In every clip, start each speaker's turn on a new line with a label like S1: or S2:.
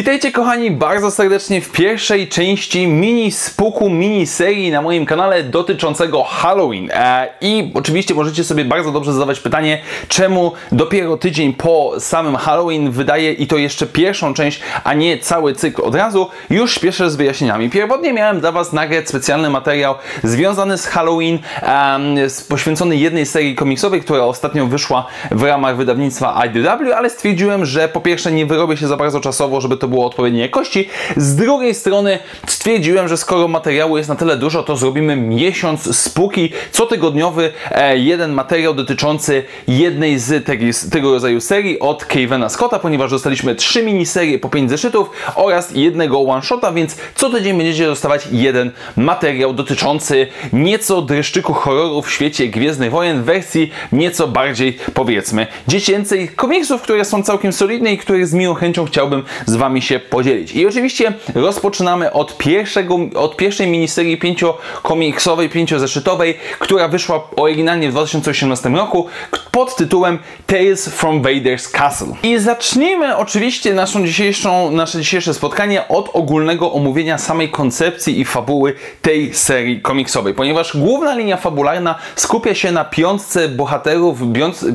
S1: Witajcie kochani bardzo serdecznie w pierwszej części mini spuku, mini serii na moim kanale dotyczącego Halloween. E, I oczywiście możecie sobie bardzo dobrze zadawać pytanie, czemu dopiero tydzień po samym Halloween wydaje i to jeszcze pierwszą część, a nie cały cykl od razu. Już śpieszę z wyjaśnieniami. Pierwotnie miałem dla Was nagrać specjalny materiał związany z Halloween, poświęcony jednej serii komiksowej, która ostatnio wyszła w ramach wydawnictwa IDW, ale stwierdziłem, że po pierwsze nie wyrobię się za bardzo czasowo, żeby to było odpowiedniej jakości. Z drugiej strony stwierdziłem, że skoro materiału jest na tyle dużo, to zrobimy miesiąc spóki, cotygodniowy e, jeden materiał dotyczący jednej z tego rodzaju serii od Kevena Scotta, ponieważ dostaliśmy trzy miniserie po 5 zeszytów oraz jednego one-shota, więc co tydzień będziecie dostawać jeden materiał dotyczący nieco dreszczyku horroru w świecie Gwiezdnych Wojen w wersji nieco bardziej, powiedzmy, dziecięcej komiksów, które są całkiem solidne i które z miłą chęcią chciałbym z Wami Wami się podzielić. I oczywiście rozpoczynamy od, pierwszego, od pierwszej miniserii pięciokomiksowej, pięciozeszytowej, która wyszła oryginalnie w 2018 roku pod tytułem Tales from Vader's Castle. I zacznijmy oczywiście naszą dzisiejszą, nasze dzisiejsze spotkanie od ogólnego omówienia samej koncepcji i fabuły tej serii komiksowej, ponieważ główna linia fabularna skupia się na piątce bohaterów,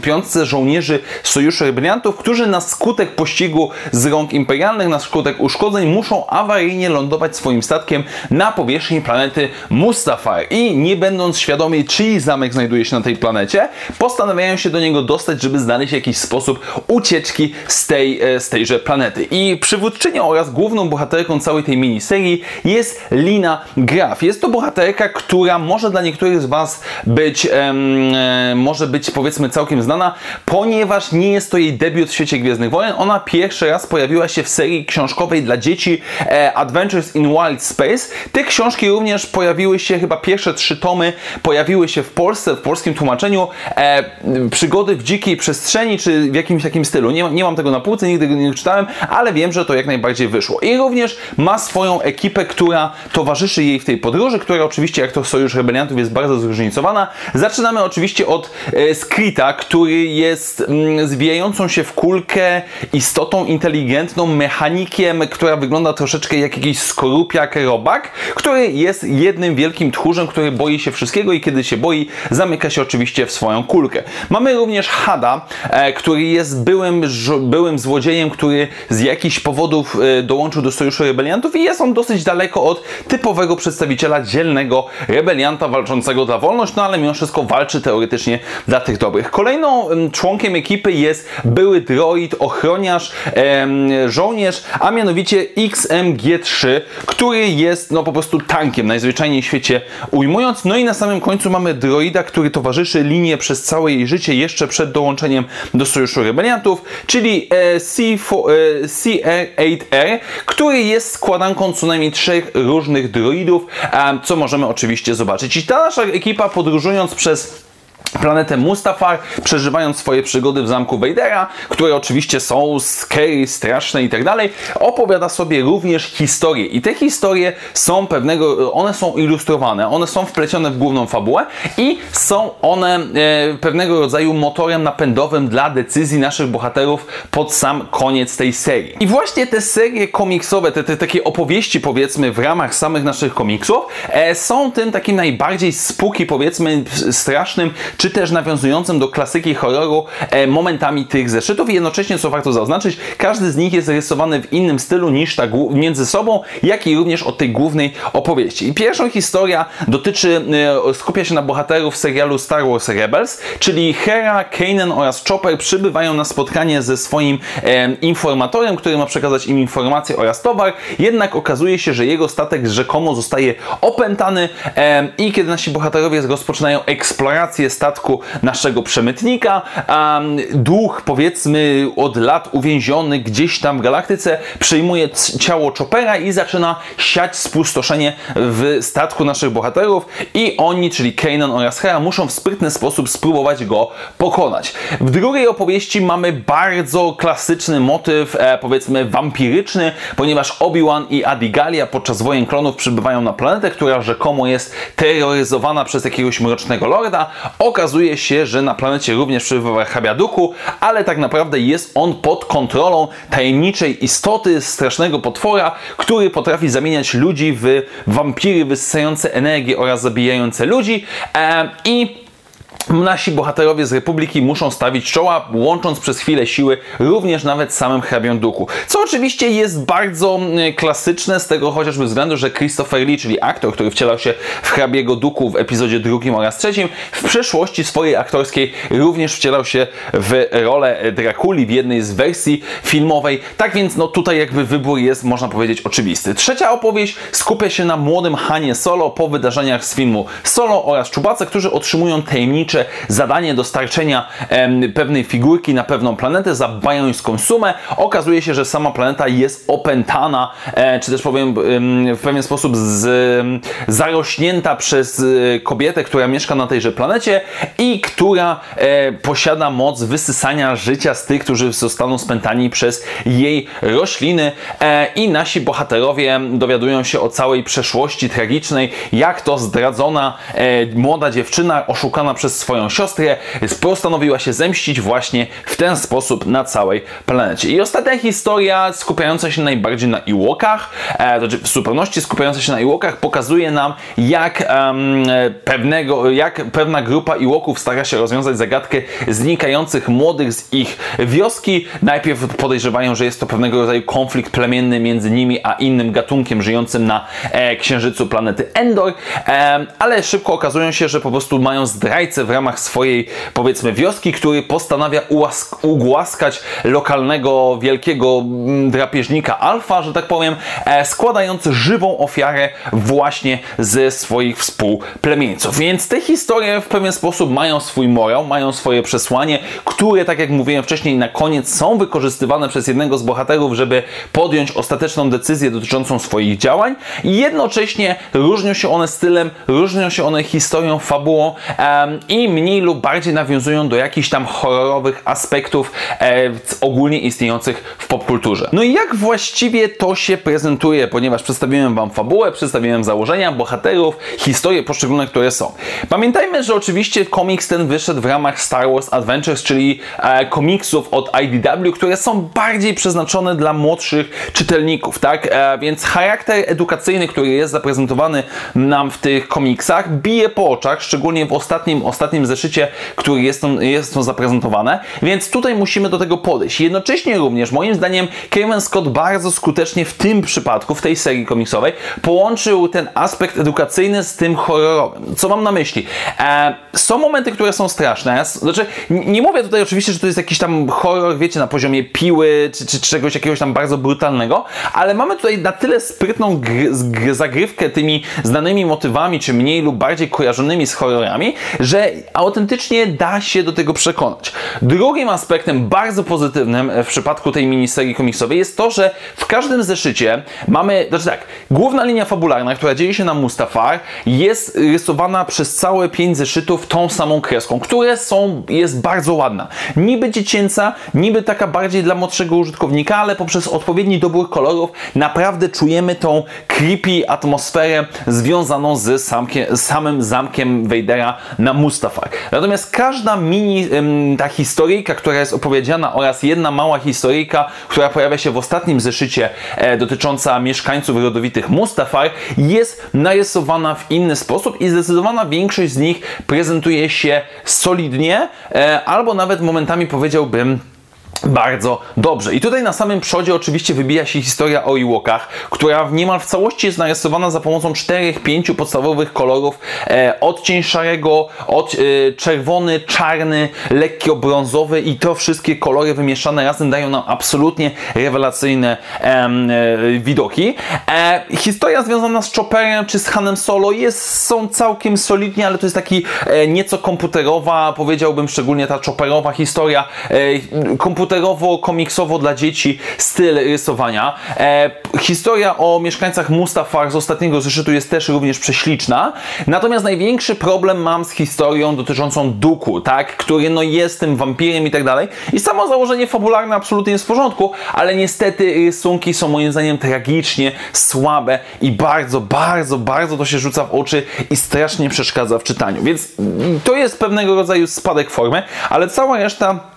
S1: piątce żołnierzy Sojuszu Rebeliantów, którzy na skutek pościgu z rąk imperialnych, na skutek uszkodzeń muszą awaryjnie lądować swoim statkiem na powierzchni planety Mustafar i nie będąc świadomi, czyj zamek znajduje się na tej planecie, postanawiają się do niego dostać, żeby znaleźć jakiś sposób ucieczki z, tej, e, z tejże planety. I przywódczynią oraz główną bohaterką całej tej miniserii jest Lina Graf. Jest to bohaterka, która może dla niektórych z Was być, em, e, może być powiedzmy całkiem znana, ponieważ nie jest to jej debiut w świecie Gwiezdnych Wojen. Ona pierwszy raz pojawiła się w serii książkowej dla dzieci e, Adventures in Wild Space. Te książki również pojawiły się, chyba pierwsze trzy tomy pojawiły się w Polsce, w polskim tłumaczeniu e, Przygody w dzikiej przestrzeni, czy w jakimś takim stylu. Nie, nie mam tego na półce, nigdy go nie czytałem, ale wiem, że to jak najbardziej wyszło. I również ma swoją ekipę, która towarzyszy jej w tej podróży, która oczywiście, jak to Sojusz Rebeliantów, jest bardzo zróżnicowana. Zaczynamy oczywiście od e, Skrita, który jest mm, zwijającą się w kulkę istotą inteligentną, mechaniczną, mechanikiem, która wygląda troszeczkę jak jakiś skorupiak robak, który jest jednym wielkim tchórzem, który boi się wszystkiego i kiedy się boi, zamyka się oczywiście w swoją kulkę. Mamy również Hada, e, który jest byłym, byłym złodziejem, który z jakichś powodów e, dołączył do Sojuszu Rebeliantów i jest on dosyć daleko od typowego przedstawiciela dzielnego rebelianta walczącego dla wolność, no ale mimo wszystko walczy teoretycznie dla tych dobrych. Kolejną członkiem ekipy jest były droid, ochroniarz, żołnierz, a mianowicie XMG3, który jest no po prostu tankiem, najzwyczajniej w świecie ujmując. No i na samym końcu mamy droida, który towarzyszy linię przez całe jej życie, jeszcze przed dołączeniem do Sojuszu Rebeliantów, czyli e, C8R, który jest składanką co najmniej trzech różnych droidów, co możemy oczywiście zobaczyć. I ta nasza ekipa podróżując przez planetę Mustafar, przeżywając swoje przygody w zamku Vadera, które oczywiście są scary, straszne i tak dalej, opowiada sobie również historie. I te historie są pewnego, one są ilustrowane, one są wplecione w główną fabułę i są one e, pewnego rodzaju motorem napędowym dla decyzji naszych bohaterów pod sam koniec tej serii. I właśnie te serie komiksowe, te, te takie opowieści powiedzmy w ramach samych naszych komiksów e, są tym takim najbardziej spuki powiedzmy strasznym czy też nawiązującym do klasyki horroru e, momentami tych zeszytów i jednocześnie, co warto zaznaczyć, każdy z nich jest rysowany w innym stylu niż ta między sobą, jak i również od tej głównej opowieści. I pierwszą historia dotyczy, e, skupia się na bohaterów serialu Star Wars Rebels, czyli Hera, Kanan oraz Chopper przybywają na spotkanie ze swoim e, informatorem, który ma przekazać im informacje oraz towar, jednak okazuje się, że jego statek rzekomo zostaje opętany e, i kiedy nasi bohaterowie rozpoczynają eksplorację statku, statku naszego przemytnika. Duch, powiedzmy, od lat uwięziony gdzieś tam w galaktyce, przejmuje ciało Chopera i zaczyna siać spustoszenie w statku naszych bohaterów i oni, czyli Kanan oraz Hera, muszą w sprytny sposób spróbować go pokonać. W drugiej opowieści mamy bardzo klasyczny motyw, e, powiedzmy wampiryczny, ponieważ Obi-Wan i Adigalia podczas wojen klonów przybywają na planetę, która rzekomo jest terroryzowana przez jakiegoś mrocznego lorda. Okazuje się, że na planecie również przybywa Habiaduku, ale tak naprawdę jest on pod kontrolą tajemniczej istoty, strasznego potwora, który potrafi zamieniać ludzi w wampiry wysysające energię oraz zabijające ludzi. E, I Nasi bohaterowie z Republiki muszą stawić czoła, łącząc przez chwilę siły również nawet samym hrabią duchu. Co oczywiście jest bardzo mm, klasyczne z tego chociażby względu, że Christopher Lee, czyli aktor, który wcielał się w hrabiego duchu w epizodzie drugim oraz trzecim, w przeszłości swojej aktorskiej również wcielał się w rolę Drakuli w jednej z wersji filmowej. Tak więc no tutaj jakby wybór jest, można powiedzieć, oczywisty. Trzecia opowieść skupia się na młodym Hanie Solo po wydarzeniach z filmu Solo oraz Czubace, którzy otrzymują tajemnicze zadanie dostarczenia pewnej figurki na pewną planetę za bajońską sumę. Okazuje się, że sama planeta jest opętana, e, czy też powiem em, w pewien sposób z, zarośnięta przez e, kobietę, która mieszka na tejże planecie i która e, posiada moc wysysania życia z tych, którzy zostaną spętani przez jej rośliny i nasi bohaterowie dowiadują się o całej przeszłości tragicznej, jak to zdradzona młoda dziewczyna oszukana przez swoją siostrę, postanowiła się zemścić właśnie w ten sposób na całej planecie. I ostatnia historia, skupiająca się najbardziej na Iłokach, e, znaczy w zupełności skupiająca się na Iłokach, pokazuje nam, jak um, pewnego, jak pewna grupa Iłoków stara się rozwiązać zagadkę znikających młodych z ich wioski. Najpierw podejrzewają, że jest to pewnego rodzaju konflikt plemienny między nimi a innym gatunkiem żyjącym na e, księżycu planety Endor, e, ale szybko okazują się, że po prostu mają zdrajcę w ramach swojej, powiedzmy, wioski, który postanawia ugłaskać lokalnego, wielkiego mm, drapieżnika alfa, że tak powiem, e, składający żywą ofiarę właśnie ze swoich współplemieńców. Więc te historie w pewien sposób mają swój morał, mają swoje przesłanie, które, tak jak mówiłem wcześniej, na koniec są wykorzystywane przez jednego z bohaterów, żeby podjąć ostateczną decyzję dotyczącą swoich działań i jednocześnie różnią się one stylem, różnią się one historią, fabułą um, mniej lub bardziej nawiązują do jakichś tam horrorowych aspektów e, ogólnie istniejących w popkulturze. No i jak właściwie to się prezentuje, ponieważ przedstawiłem Wam fabułę, przedstawiłem założenia, bohaterów, historie poszczególne, które są. Pamiętajmy, że oczywiście komiks ten wyszedł w ramach Star Wars Adventures, czyli e, komiksów od IDW, które są bardziej przeznaczone dla młodszych czytelników, tak? E, więc charakter edukacyjny, który jest zaprezentowany nam w tych komiksach, bije po oczach, szczególnie w ostatnim, ostatnim ostatnim zeszycie, który jest to, jest to zaprezentowane, więc tutaj musimy do tego podejść. Jednocześnie również, moim zdaniem, Kevin Scott bardzo skutecznie w tym przypadku, w tej serii komiksowej, połączył ten aspekt edukacyjny z tym horrorowym. Co mam na myśli? E, są momenty, które są straszne. Znaczy, nie mówię tutaj oczywiście, że to jest jakiś tam horror, wiecie, na poziomie piły, czy, czy czegoś jakiegoś tam bardzo brutalnego, ale mamy tutaj na tyle sprytną zagrywkę tymi znanymi motywami, czy mniej lub bardziej kojarzonymi z horrorami, że autentycznie da się do tego przekonać. Drugim aspektem bardzo pozytywnym w przypadku tej miniserii komiksowej jest to, że w każdym zeszycie mamy, znaczy tak, główna linia fabularna, która dzieje się na Mustafar, jest rysowana przez całe pięć zeszytów tą samą kreską, które są, jest bardzo ładna. Niby dziecięca, niby taka bardziej dla młodszego użytkownika, ale poprzez odpowiedni dobór kolorów naprawdę czujemy tą creepy atmosferę związaną z samkiem, samym zamkiem Vadera na Mustafar. Natomiast każda mini ta historyjka, która jest opowiedziana oraz jedna mała historyjka, która pojawia się w ostatnim zeszycie e, dotycząca mieszkańców rodowitych Mustafar, jest narysowana w inny sposób i zdecydowana większość z nich prezentuje się solidnie, e, albo nawet momentami powiedziałbym bardzo dobrze. I tutaj na samym przodzie oczywiście wybija się historia o Ewokach, która niemal w całości jest narysowana za pomocą czterech, pięciu podstawowych kolorów. E, odcień szarego, od, e, czerwony, czarny, lekko brązowy i to wszystkie kolory wymieszane razem dają nam absolutnie rewelacyjne e, widoki. E, historia związana z Chopperem czy z Hanem Solo jest, są całkiem solidnie, ale to jest taki e, nieco komputerowa, powiedziałbym szczególnie ta Chopperowa historia. E, komputer komputerowo, komiksowo dla dzieci styl rysowania. E, historia o mieszkańcach Mustafar z ostatniego zeszytu jest też również prześliczna. Natomiast największy problem mam z historią dotyczącą Duku, tak, który no jest tym wampirem i tak dalej. I samo założenie fabularne absolutnie jest w porządku, ale niestety rysunki są moim zdaniem tragicznie słabe i bardzo, bardzo, bardzo to się rzuca w oczy i strasznie przeszkadza w czytaniu. Więc to jest pewnego rodzaju spadek formy, ale cała reszta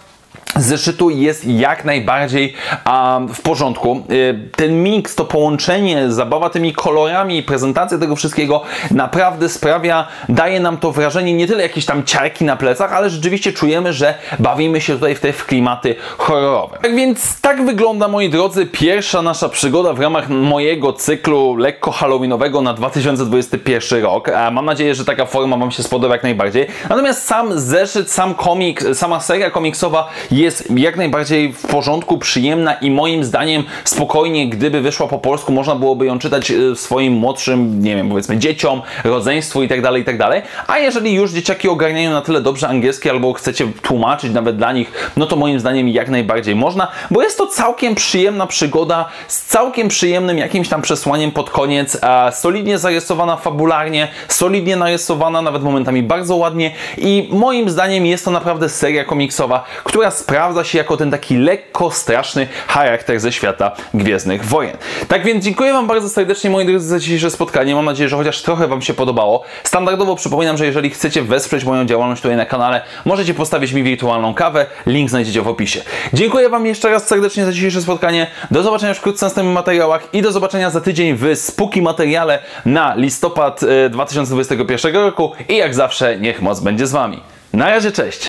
S1: zeszytu jest jak najbardziej um, w porządku. Y, ten miks, to połączenie, zabawa tymi kolorami, prezentacja tego wszystkiego naprawdę sprawia, daje nam to wrażenie nie tyle jakieś tam ciarki na plecach, ale rzeczywiście czujemy, że bawimy się tutaj w te w klimaty horrorowe. Tak więc tak wygląda, moi drodzy, pierwsza nasza przygoda w ramach mojego cyklu lekko halloweenowego na 2021 rok. Mam nadzieję, że taka forma Wam się spodoba jak najbardziej. Natomiast sam zeszyt, sam komik, sama seria komiksowa jest jak najbardziej w porządku, przyjemna i moim zdaniem spokojnie, gdyby wyszła po polsku, można byłoby ją czytać e, swoim młodszym, nie wiem, powiedzmy dzieciom, rodzeństwu i tak dalej, i tak. A jeżeli już dzieciaki ogarniają na tyle dobrze angielski albo chcecie tłumaczyć nawet dla nich, no to moim zdaniem jak najbardziej można, bo jest to całkiem przyjemna przygoda z całkiem przyjemnym jakimś tam przesłaniem pod koniec, solidnie zarysowana fabularnie, solidnie narysowana, nawet momentami bardzo ładnie i moim zdaniem jest to naprawdę seria komiksowa, która sprawdza się jako ten taki lekko straszny charakter ze świata Gwiezdnych Wojen. Tak więc dziękuję Wam bardzo serdecznie moi drodzy za dzisiejsze spotkanie. Mam nadzieję, że chociaż trochę Wam się podobało. Standardowo przypominam, że jeżeli chcecie wesprzeć moją działalność tutaj na kanale, możecie postawić mi wirtualną kawę. Link znajdziecie w opisie. Dziękuję Wam jeszcze raz serdecznie za dzisiejsze spotkanie. Do zobaczenia wkrótce w następnych materiałach i do zobaczenia za tydzień w Spooky materiale na listopad 2021 e, roku i jak zawsze niech moc będzie z Wami. Na razie, cześć!